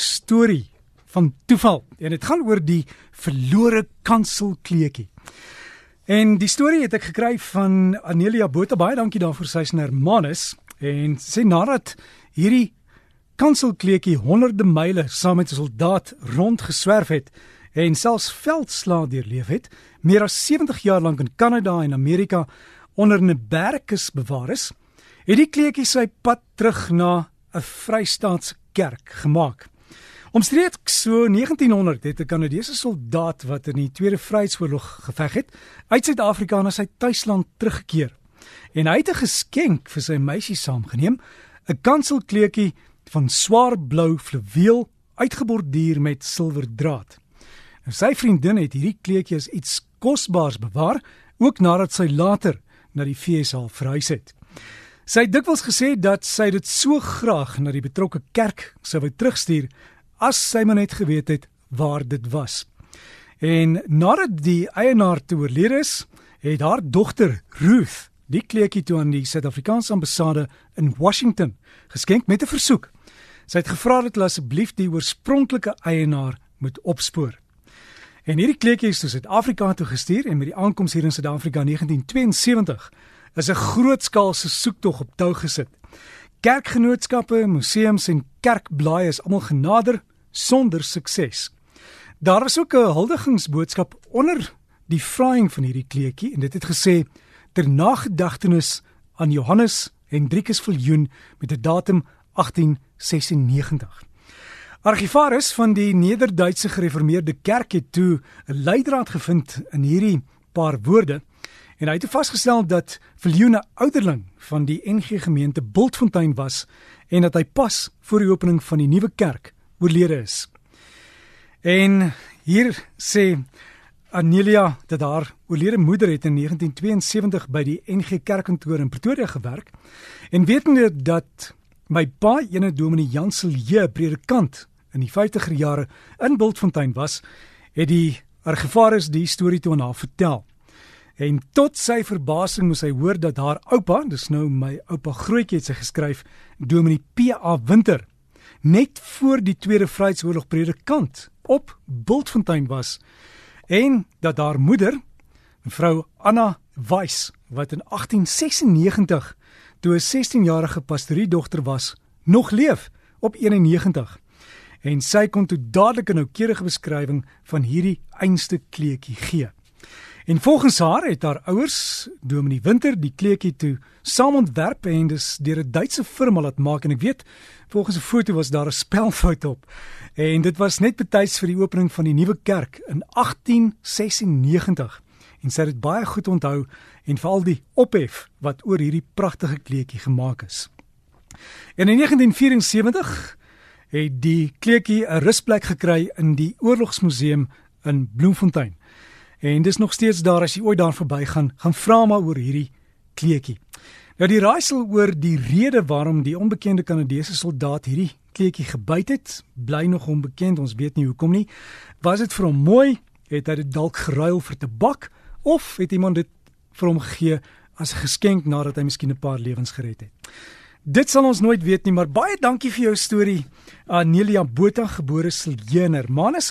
storie van toeval en dit gaan oor die verlore kanselkleetjie. En die storie het ek gekry van Anelia Botha. Baie dankie daarvoor sy is in Hermanus en sê nadat hierdie kanselkleetjie honderde myle saam met 'n soldaat rondgeswerf het en selfs veldslae deurleef het, meer as 70 jaar lank in Kanada en Amerika onder 'n bergkis bewaar is, het die kleetjie sy pad terug na 'n Vrystaatse kerk gemaak. Omstreeks so 1900 het 'n Kanadese soldaat wat in die Tweede Vryheidsoorlog geveg het, uit Suid-Afrika na sy tuisland teruggekeer. En hy het 'n geskenk vir sy meisie saamgeneem, 'n kanselkleedjie van swaar blou fluweel uitgeborduur met silwerdraad. Nou sy vriendin het hierdie kleedjie as iets kosbaars bewaar, ook nadat sy later na die FSA verhuis het. Sy het dikwels gesê dat sy dit so graag na die betrokke kerk sou wou terugstuur as sy maar net geweet het waar dit was. En nadat die eienaar te oorlede is, het haar dogter Ruth die kleedjie toe aan die Suid-Afrikaanse ambassade in Washington geskenk met 'n versoek. Sy het gevra dat hulle asseblief die oorspronklike eienaar moet opspoor. En hierdie kleedjie is toe Suid-Afrika toe gestuur en met die aankoms hier in Suid-Afrika in 1972 is 'n grootskaalse soektog op tou gesit. Kerkgenootskappe, museums en kerkblaaie is almal genader sonder sukses. Daar is ook 'n huldigingsboodskap onder die vraaiing van hierdie kleedjie en dit het gesê ter nagedagtenis aan Johannes Hendrikus Viljoen met 'n datum 1896. Argivaris van die Nederduitse Gereformeerde Kerk het toe 'n leidraad gevind in hierdie paar woorde en hy het vasgestel dat Viljoen 'n ouderling van die NG gemeente Bultfontein was en dat hy pas voor die opening van die nuwe kerk oorlede is. En hier sê Anelia dat haar oorlede moeder het in 1972 by die NG Kerkkantoor in Pretoria gewerk en wetende dat my pa ene dominee Jansel J predikant in die 50er jare in Bultfontein was, het die argivaris die storie toe aan haar vertel. En tot sy verbasing moes hy hoor dat haar oupa, dis nou my oupa grootjie het sy geskryf, dominee PA Winter net voor die Tweede Vryheidsoorlog predikant op Bultfontein was en dat haar moeder, mevrou Anna Weiss, wat in 1896 toe 'n 16-jarige pastoriedogter was, nog leef op 91 en sy kon toe dadelik 'n noukeurige beskrywing van hierdie einste kleetjie gee. En volgens haar het haar ouers, Dominee Winter, die kleedjie toe saam ontwerp en dis deur 'n Duitse firma laat maak en ek weet volgens 'n foto was daar 'n spelfout op. En dit was net betyds vir die opening van die nuwe kerk in 1896. En sy het dit baie goed onthou en veral die ophef wat oor hierdie pragtige kleedjie gemaak is. En in 1974 het die kleedjie 'n rusplek gekry in die Oorlogsmuseum in Bloemfontein. En dis nog steeds daar as jy ooit daar verbygaan, gaan vra maar oor hierdie kleetjie. Nou die raaisel oor die rede waarom die onbekende Kanadese soldaat hierdie kleetjie gebyt het, bly nog onbekend. Ons weet nie hoekom nie. Was dit vir hom mooi? Het hy dit dalk geruil vir tabak of het iemand dit vir hom gegee as 'n geskenk nadat hy miskien 'n paar lewens gered het? Dit sal ons nooit weet nie, maar baie dankie vir jou storie. Anelia Botha gebore Siljener. Manus